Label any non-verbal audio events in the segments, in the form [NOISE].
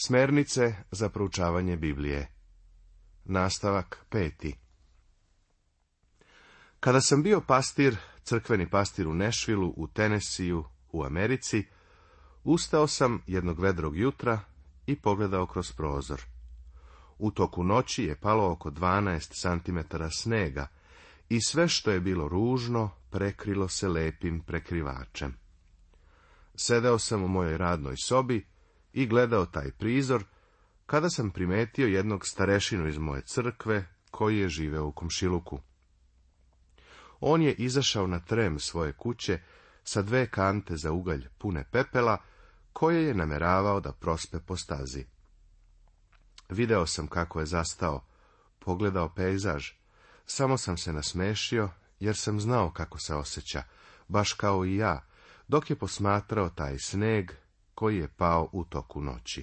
Smernice za proučavanje Biblije. Nastavak peti. Kada sam bio pastir, crkveni pastir u Nešvilu, u Tenesiju, u Americi, ustao sam jednog vedrog jutra i pogledao kroz prozor. U toku noći je palo oko 12 cm snega i sve što je bilo ružno prekrilo se lepim prekrivačem. Sedeo sam u mojoj radnoj sobi i gledao taj prizor, kada sam primetio jednog starešinu iz moje crkve, koji je živeo u komšiluku. On je izašao na trem svoje kuće sa dve kante za ugalj pune pepela, koje je nameravao da prospe po stazi. Video sam kako je zastao, pogledao pejzaž, samo sam se nasmešio, jer sam znao kako se osjeća, baš kao i ja, dok je posmatrao taj sneg koji je pao u toku noći.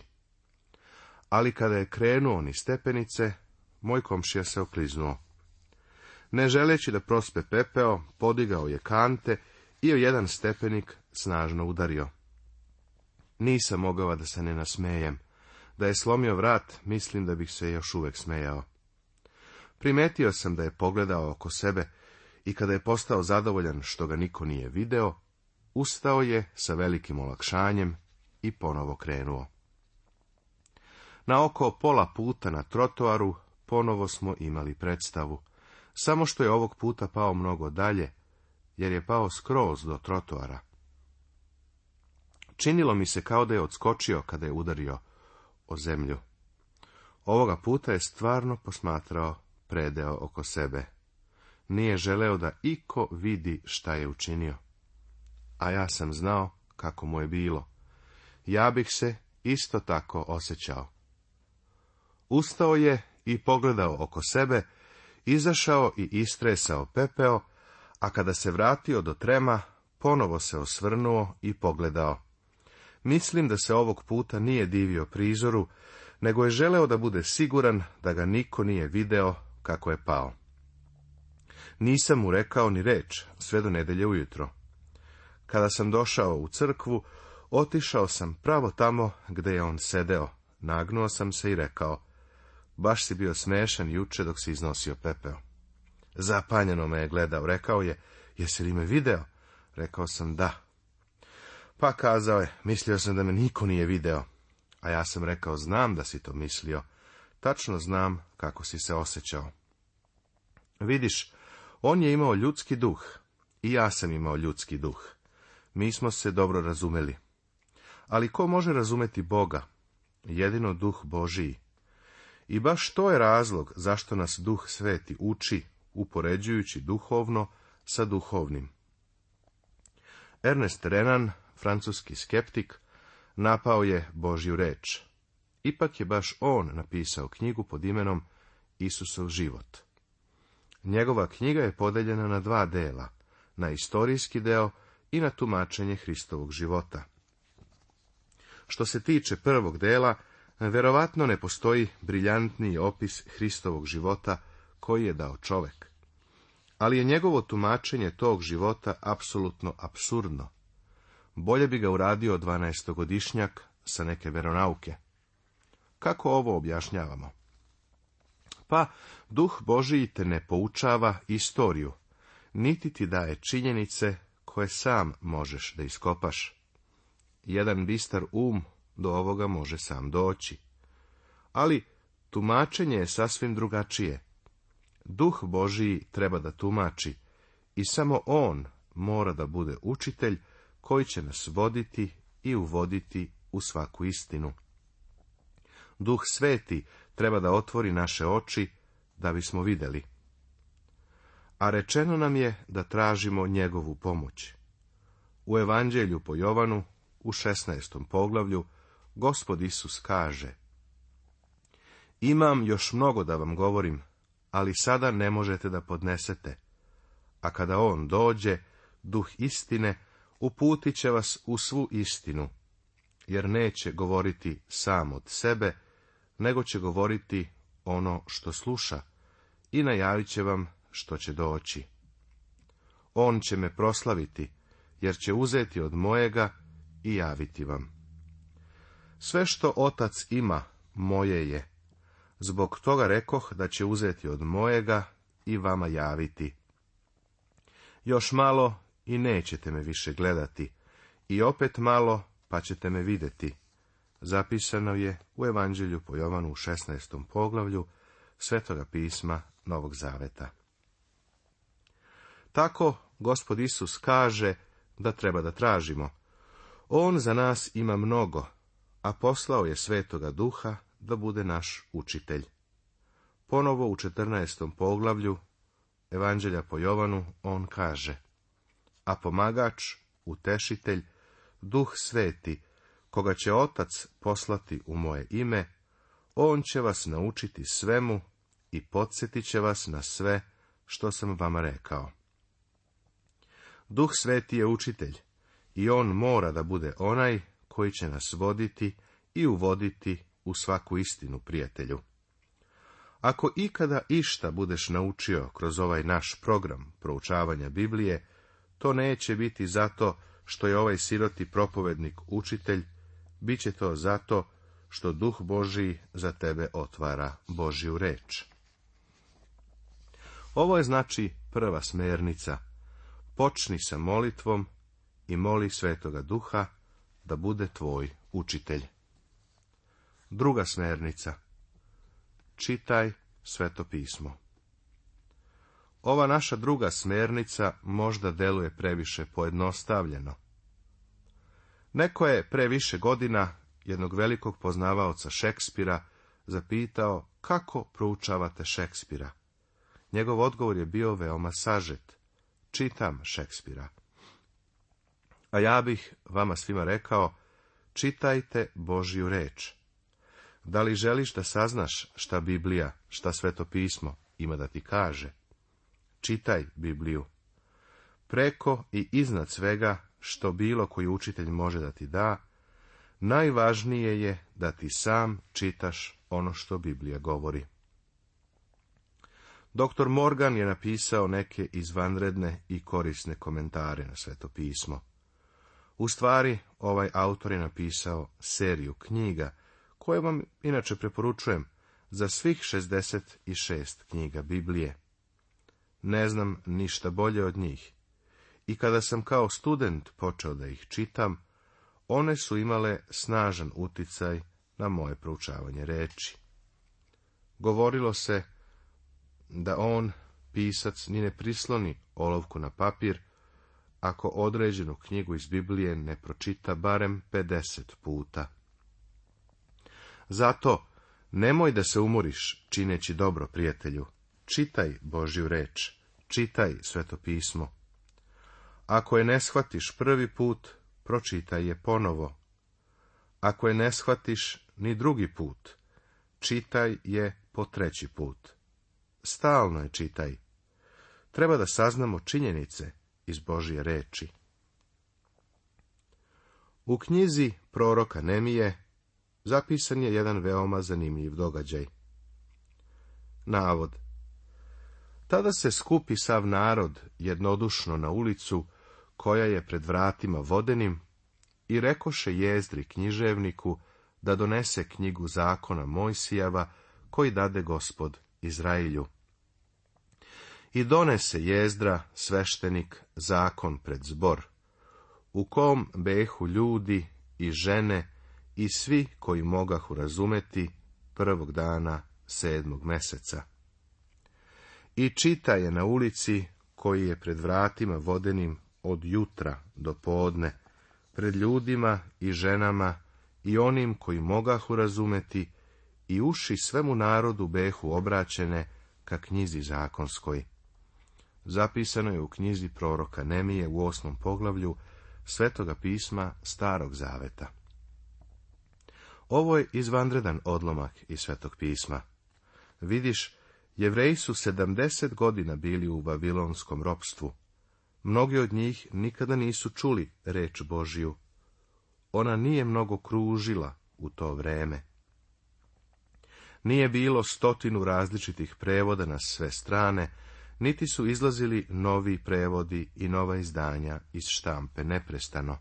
Ali kada je krenuo ni stepenice, moj komšija se okliznuo. Ne želeći da prospe pepeo, podigao je kante i o jedan stepenik snažno udario. Nisam mogao da se ne nasmejem. Da je slomio vrat, mislim da bih se još uvek smejao. Primetio sam da je pogledao oko sebe i kada je postao zadovoljan što ga niko nije video, ustao je sa velikim olakšanjem i ponovo krenuo. Na oko pola puta na trotoaru ponovo smo imali predstavu, samo što je ovog puta pao mnogo dalje, jer je pao skroz do trotoara. Činilo mi se kao da je odskočio kada je udario o zemlju. Ovoga puta je stvarno posmatrao predeo oko sebe. Nije želeo da iko vidi šta je učinio. A ja sam znao kako mu je bilo ja bih se isto tako osjećao. Ustao je i pogledao oko sebe, izašao i istresao pepeo, a kada se vratio do trema, ponovo se osvrnuo i pogledao. Mislim da se ovog puta nije divio prizoru, nego je želeo da bude siguran da ga niko nije video kako je pao. Nisam mu rekao ni reč, sve do nedelje ujutro. Kada sam došao u crkvu, Otišao sam pravo tamo gde je on sedeo. Nagnuo sam se i rekao, baš si bio smešan juče dok si iznosio pepeo. Zapanjeno me je gledao, rekao je, jesi li me video? Rekao sam da. Pa kazao je, mislio sam da me niko nije video. A ja sam rekao, znam da si to mislio. Tačno znam kako si se osjećao. Vidiš, on je imao ljudski duh i ja sam imao ljudski duh. Mi smo se dobro razumeli. Ali ko može razumeti Boga? Jedino duh Božiji. I baš to je razlog zašto nas duh sveti uči, upoređujući duhovno sa duhovnim. Ernest Renan, francuski skeptik, napao je Božju reč. Ipak je baš on napisao knjigu pod imenom Isusov život. Njegova knjiga je podeljena na dva dela, na istorijski deo i na tumačenje Hristovog života. Što se tiče prvog dela, verovatno ne postoji briljantniji opis Hristovog života koji je dao čovek. Ali je njegovo tumačenje tog života apsolutno absurdno. Bolje bi ga uradio 12 sa neke veronauke. Kako ovo objašnjavamo? Pa, duh Božiji te ne poučava istoriju, niti ti daje činjenice koje sam možeš da iskopaš jedan bistar um do ovoga može sam doći. Ali tumačenje je sasvim drugačije. Duh Božiji treba da tumači i samo on mora da bude učitelj koji će nas voditi i uvoditi u svaku istinu. Duh sveti treba da otvori naše oči da bismo vidjeli. A rečeno nam je da tražimo njegovu pomoć. U Evanđelju po Jovanu, u 16. poglavlju, gospod Isus kaže Imam još mnogo da vam govorim, ali sada ne možete da podnesete. A kada on dođe, duh istine, uputit će vas u svu istinu, jer neće govoriti sam od sebe, nego će govoriti ono što sluša i najavit će vam što će doći. On će me proslaviti, jer će uzeti od mojega i javiti vam. Sve što otac ima, moje je. Zbog toga rekoh da će uzeti od mojega i vama javiti. Još malo i nećete me više gledati, i opet malo pa ćete me vidjeti. Zapisano je u Evanđelju po Jovanu u 16. poglavlju Svetoga pisma Novog Zaveta. Tako gospod Isus kaže da treba da tražimo, on za nas ima mnogo, a poslao je svetoga duha da bude naš učitelj. Ponovo u 14. poglavlju Evanđelja po Jovanu on kaže A pomagač, utešitelj, duh sveti, koga će otac poslati u moje ime, on će vas naučiti svemu i podsjetit će vas na sve što sam vama rekao. Duh sveti je učitelj, i on mora da bude onaj koji će nas voditi i uvoditi u svaku istinu, prijatelju. Ako ikada išta budeš naučio kroz ovaj naš program proučavanja Biblije, to neće biti zato što je ovaj siroti propovednik učitelj, bit će to zato što duh Boži za tebe otvara Božju reč. Ovo je znači prva smernica. Počni sa molitvom i moli Svetoga Duha da bude tvoj učitelj. Druga smernica. Čitaj sveto pismo. Ova naša druga smernica možda deluje previše pojednostavljeno. Neko je previše više godina jednog velikog poznavaoca Šekspira zapitao kako proučavate Šekspira. Njegov odgovor je bio veoma sažet. Čitam Šekspira. A ja bih vama svima rekao, čitajte Božju reč. Da li želiš da saznaš šta Biblija, šta sveto pismo ima da ti kaže? Čitaj Bibliju. Preko i iznad svega što bilo koji učitelj može da ti da, najvažnije je da ti sam čitaš ono što Biblija govori. Dr. Morgan je napisao neke izvanredne i korisne komentare na sveto pismo. U stvari, ovaj autor je napisao seriju knjiga, koje vam inače preporučujem, za svih 66 knjiga Biblije. Ne znam ništa bolje od njih. I kada sam kao student počeo da ih čitam, one su imale snažan uticaj na moje proučavanje reči. Govorilo se da on, pisac, ni ne prisloni olovku na papir, ako određenu knjigu iz Biblije ne pročita barem 50 puta. Zato, nemoj da se umoriš, čineći dobro, prijatelju. Čitaj Božju reč, čitaj sveto pismo. Ako je ne shvatiš prvi put, pročitaj je ponovo. Ako je ne shvatiš ni drugi put, čitaj je po treći put. Stalno je čitaj. Treba da saznamo činjenice iz Božje reči. U knjizi proroka Nemije zapisan je jedan veoma zanimljiv događaj. Navod Tada se skupi sav narod jednodušno na ulicu, koja je pred vratima vodenim, i rekoše jezdri književniku da donese knjigu zakona Mojsijava, koji dade gospod Izraelju. I donese jezdra sveštenik zakon pred zbor, u kom behu ljudi i žene i svi koji mogahu razumeti prvog dana sedmog meseca. I čita je na ulici koji je pred vratima vodenim od jutra do podne, pred ljudima i ženama i onim koji mogahu razumeti i uši svemu narodu behu obraćene ka knjizi zakonskoj zapisano je u knjizi proroka Nemije u osmom poglavlju Svetoga pisma Starog Zaveta. Ovo je izvanredan odlomak iz Svetog pisma. Vidiš, jevreji su sedamdeset godina bili u babilonskom ropstvu. Mnogi od njih nikada nisu čuli reč Božiju. Ona nije mnogo kružila u to vreme. Nije bilo stotinu različitih prevoda na sve strane, niti su izlazili novi prevodi i nova izdanja iz štampe neprestano.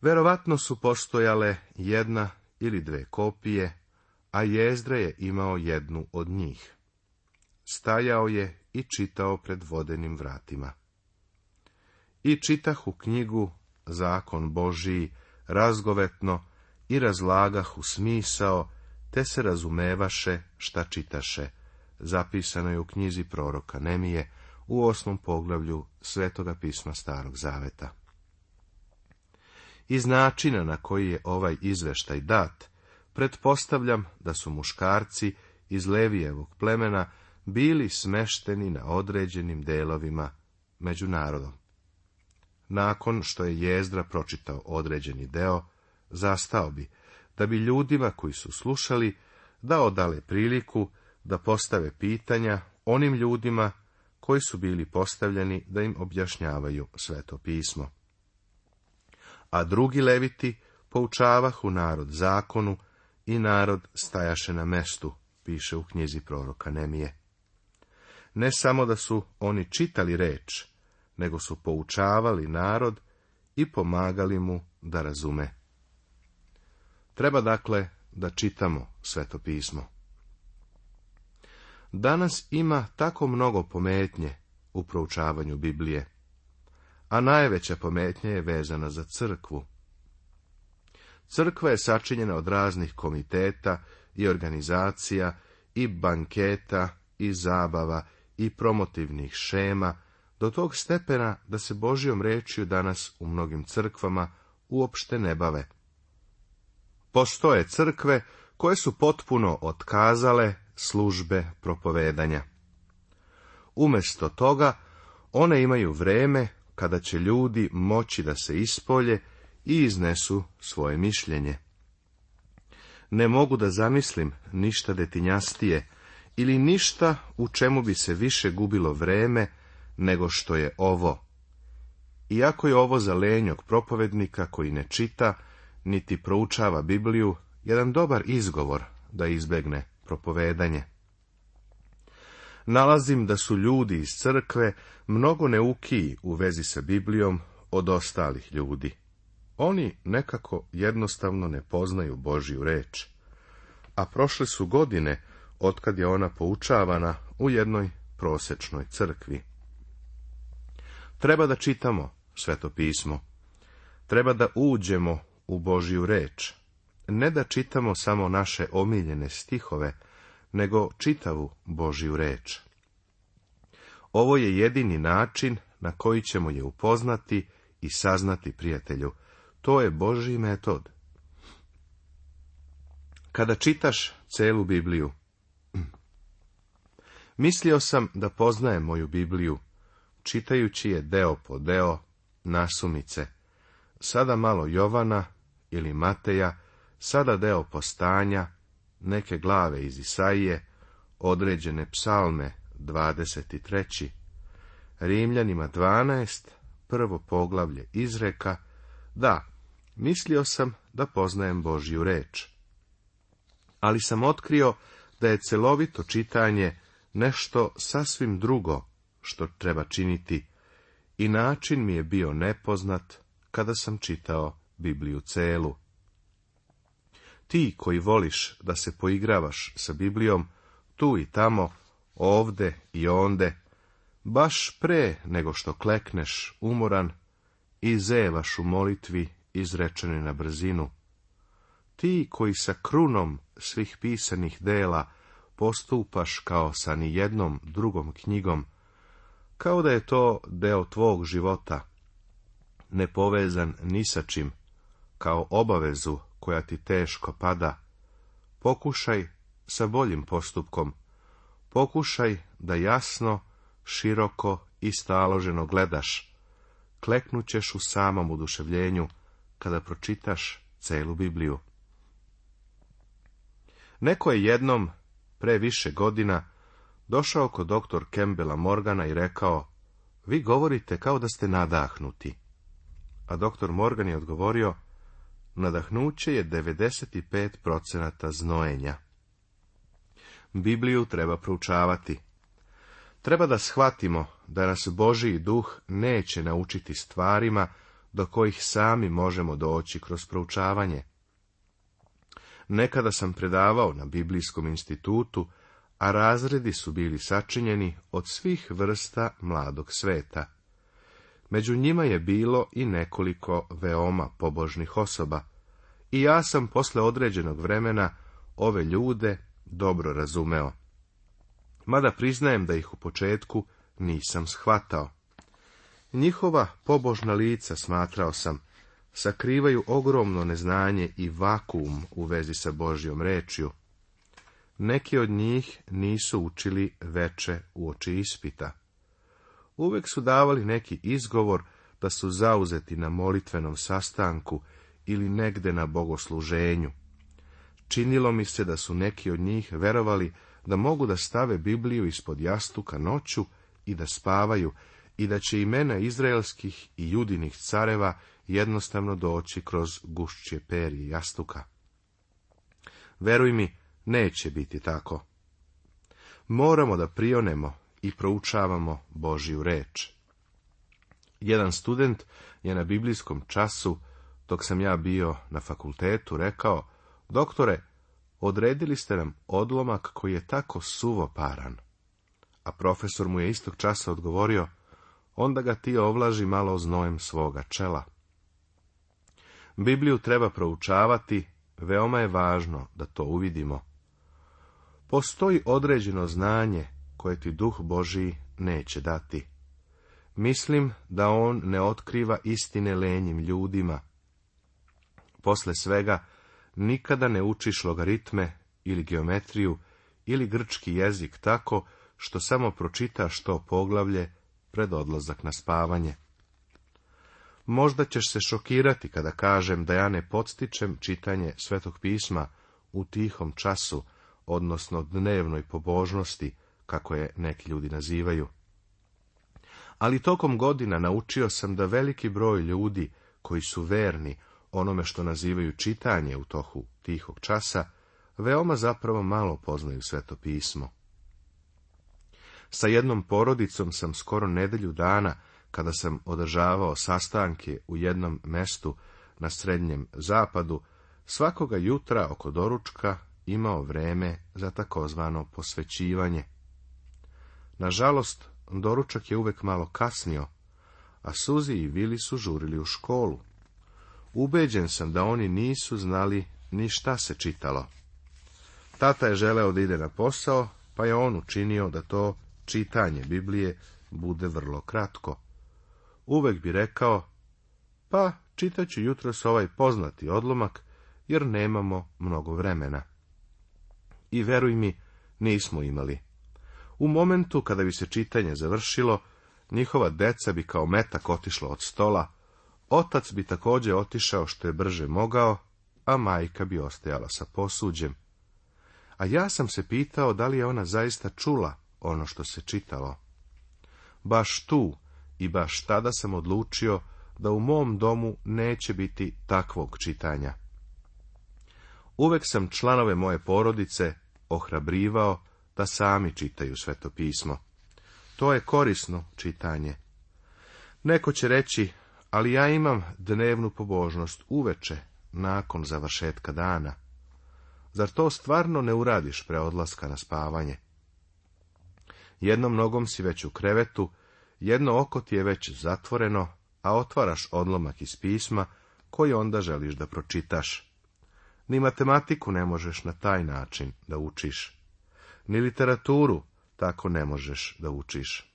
Verovatno su postojale jedna ili dve kopije, a Jezdra je imao jednu od njih. Stajao je i čitao pred vodenim vratima. I u knjigu, zakon Božiji, razgovetno i razlagah u smisao, te se razumevaše šta čitaše, zapisano je u knjizi proroka Nemije u osmom poglavlju Svetoga pisma Starog Zaveta. Iz načina na koji je ovaj izveštaj dat, pretpostavljam da su muškarci iz Levijevog plemena bili smešteni na određenim delovima među narodom. Nakon što je Jezdra pročitao određeni deo, zastao bi, da bi ljudima koji su slušali dao dale priliku da postave pitanja onim ljudima koji su bili postavljeni da im objašnjavaju sveto pismo. A drugi leviti poučavahu narod zakonu i narod stajaše na mestu, piše u knjizi proroka Nemije. Ne samo da su oni čitali reč, nego su poučavali narod i pomagali mu da razume. Treba dakle da čitamo sveto pismo danas ima tako mnogo pometnje u proučavanju Biblije, a najveća pometnja je vezana za crkvu. Crkva je sačinjena od raznih komiteta i organizacija i banketa i zabava i promotivnih šema do tog stepena da se Božjom rečju danas u mnogim crkvama uopšte ne bave. Postoje crkve koje su potpuno otkazale službe propovedanja. Umesto toga, one imaju vreme kada će ljudi moći da se ispolje i iznesu svoje mišljenje. Ne mogu da zamislim ništa detinjastije ili ništa u čemu bi se više gubilo vreme nego što je ovo. Iako je ovo za lenjog propovednika koji ne čita, niti proučava Bibliju, jedan dobar izgovor da izbegne propovedanje. Nalazim da su ljudi iz crkve mnogo neukiji u vezi sa Biblijom od ostalih ljudi. Oni nekako jednostavno ne poznaju Božju reč. A prošle su godine otkad je ona poučavana u jednoj prosečnoj crkvi. Treba da čitamo sveto pismo. Treba da uđemo u Božju reč, ne da čitamo samo naše omiljene stihove, nego čitavu Božju reč. Ovo je jedini način na koji ćemo je upoznati i saznati prijatelju. To je Božji metod. Kada čitaš celu Bibliju, [CLEARS THROAT] mislio sam da poznajem moju Bibliju, čitajući je deo po deo, nasumice. Sada malo Jovana ili Mateja sada deo postanja, neke glave iz Isaije, određene psalme 23. Rimljanima 12, prvo poglavlje izreka, da, mislio sam da poznajem Božju reč. Ali sam otkrio da je celovito čitanje nešto sasvim drugo što treba činiti i način mi je bio nepoznat kada sam čitao Bibliju celu ti koji voliš da se poigravaš sa Biblijom, tu i tamo, ovde i onde, baš pre nego što klekneš umoran i zevaš u molitvi izrečeni na brzinu. Ti koji sa krunom svih pisanih dela postupaš kao sa jednom drugom knjigom, kao da je to deo tvog života, nepovezan ni sa čim, kao obavezu koja ti teško pada, pokušaj sa boljim postupkom, pokušaj da jasno, široko i staloženo gledaš, kleknućeš u samom oduševljenju kada pročitaš celu Bibliju. Neko je jednom, pre više godina, došao kod doktor Kembela Morgana i rekao, vi govorite kao da ste nadahnuti. A doktor Morgan je odgovorio, nadahnuće je 95% znojenja. Bibliju treba proučavati. Treba da shvatimo da nas Božiji duh neće naučiti stvarima do kojih sami možemo doći kroz proučavanje. Nekada sam predavao na Biblijskom institutu, a razredi su bili sačinjeni od svih vrsta mladog sveta. Među njima je bilo i nekoliko veoma pobožnih osoba. I ja sam posle određenog vremena ove ljude dobro razumeo. Mada priznajem da ih u početku nisam shvatao. Njihova pobožna lica, smatrao sam, sakrivaju ogromno neznanje i vakuum u vezi sa Božjom rečju. Neki od njih nisu učili veče u oči ispita. Uvek su davali neki izgovor da su zauzeti na molitvenom sastanku ili negde na bogosluženju. Činilo mi se da su neki od njih verovali da mogu da stave Bibliju ispod jastuka noću i da spavaju i da će imena izraelskih i judinih careva jednostavno doći kroz gušće perje jastuka. Veruj mi, neće biti tako. Moramo da prionemo i proučavamo Božju reč. Jedan student je na biblijskom času, dok sam ja bio na fakultetu, rekao, doktore, odredili ste nam odlomak koji je tako suvo paran A profesor mu je istog časa odgovorio, onda ga ti ovlaži malo znojem svoga čela. Bibliju treba proučavati, veoma je važno da to uvidimo. Postoji određeno znanje koje ti duh Božiji neće dati. Mislim da on ne otkriva istine lenjim ljudima. Posle svega, nikada ne učiš logaritme ili geometriju ili grčki jezik tako što samo pročitaš to poglavlje pred odlazak na spavanje. Možda ćeš se šokirati kada kažem da ja ne podstičem čitanje Svetog pisma u tihom času, odnosno dnevnoj pobožnosti, kako je neki ljudi nazivaju. Ali tokom godina naučio sam da veliki broj ljudi koji su verni onome što nazivaju čitanje u tohu tihog časa, veoma zapravo malo poznaju sveto pismo. Sa jednom porodicom sam skoro nedelju dana, kada sam održavao sastanke u jednom mestu na srednjem zapadu, svakoga jutra oko doručka imao vreme za takozvano posvećivanje. Nažalost, doručak je uvek malo kasnio, a Suzi i Vili su žurili u školu. Ubeđen sam da oni nisu znali ni šta se čitalo. Tata je želeo da ide na posao, pa je on učinio da to čitanje Biblije bude vrlo kratko. Uvek bi rekao, pa čitaću jutros ovaj poznati odlomak, jer nemamo mnogo vremena. I veruj mi, nismo imali. U momentu kada bi se čitanje završilo, njihova deca bi kao metak otišla od stola, otac bi također otišao što je brže mogao, a majka bi ostajala sa posuđem. A ja sam se pitao da li je ona zaista čula ono što se čitalo. Baš tu i baš tada sam odlučio da u mom domu neće biti takvog čitanja. Uvek sam članove moje porodice ohrabrivao da sami čitaju sveto pismo. To je korisno čitanje. Neko će reći, ali ja imam dnevnu pobožnost uveče, nakon završetka dana. Zar to stvarno ne uradiš pre odlaska na spavanje? Jednom nogom si već u krevetu, jedno oko ti je već zatvoreno, a otvaraš odlomak iz pisma, koji onda želiš da pročitaš. Ni matematiku ne možeš na taj način da učiš. Ni literaturu tako ne možeš da učiš.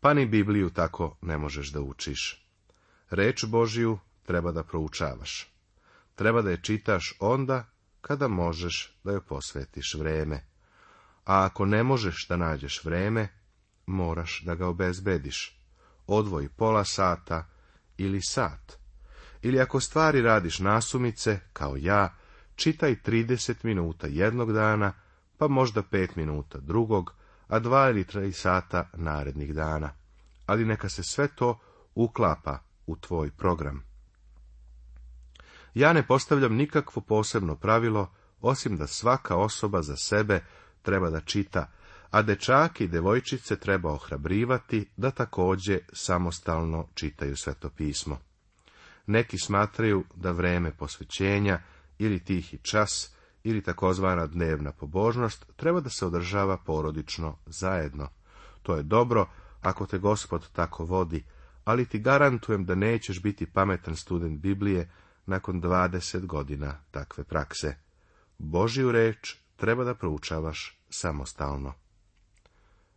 Pa ni Bibliju tako ne možeš da učiš. Reč Božiju treba da proučavaš. Treba da je čitaš onda kada možeš da joj posvetiš vreme. A ako ne možeš da nađeš vreme, moraš da ga obezbediš. Odvoji pola sata ili sat. Ili ako stvari radiš nasumice, kao ja, čitaj 30 minuta jednog dana pa možda pet minuta drugog, a dva ili tri sata narednih dana. Ali neka se sve to uklapa u tvoj program. Ja ne postavljam nikakvo posebno pravilo, osim da svaka osoba za sebe treba da čita, a dečaki i devojčice treba ohrabrivati da također samostalno čitaju sveto pismo. Neki smatraju da vreme posvećenja ili tihi čas ili takozvana dnevna pobožnost treba da se održava porodično zajedno. To je dobro ako te gospod tako vodi, ali ti garantujem da nećeš biti pametan student Biblije nakon 20 godina takve prakse. Božju reč treba da proučavaš samostalno.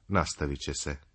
Nastavit će se.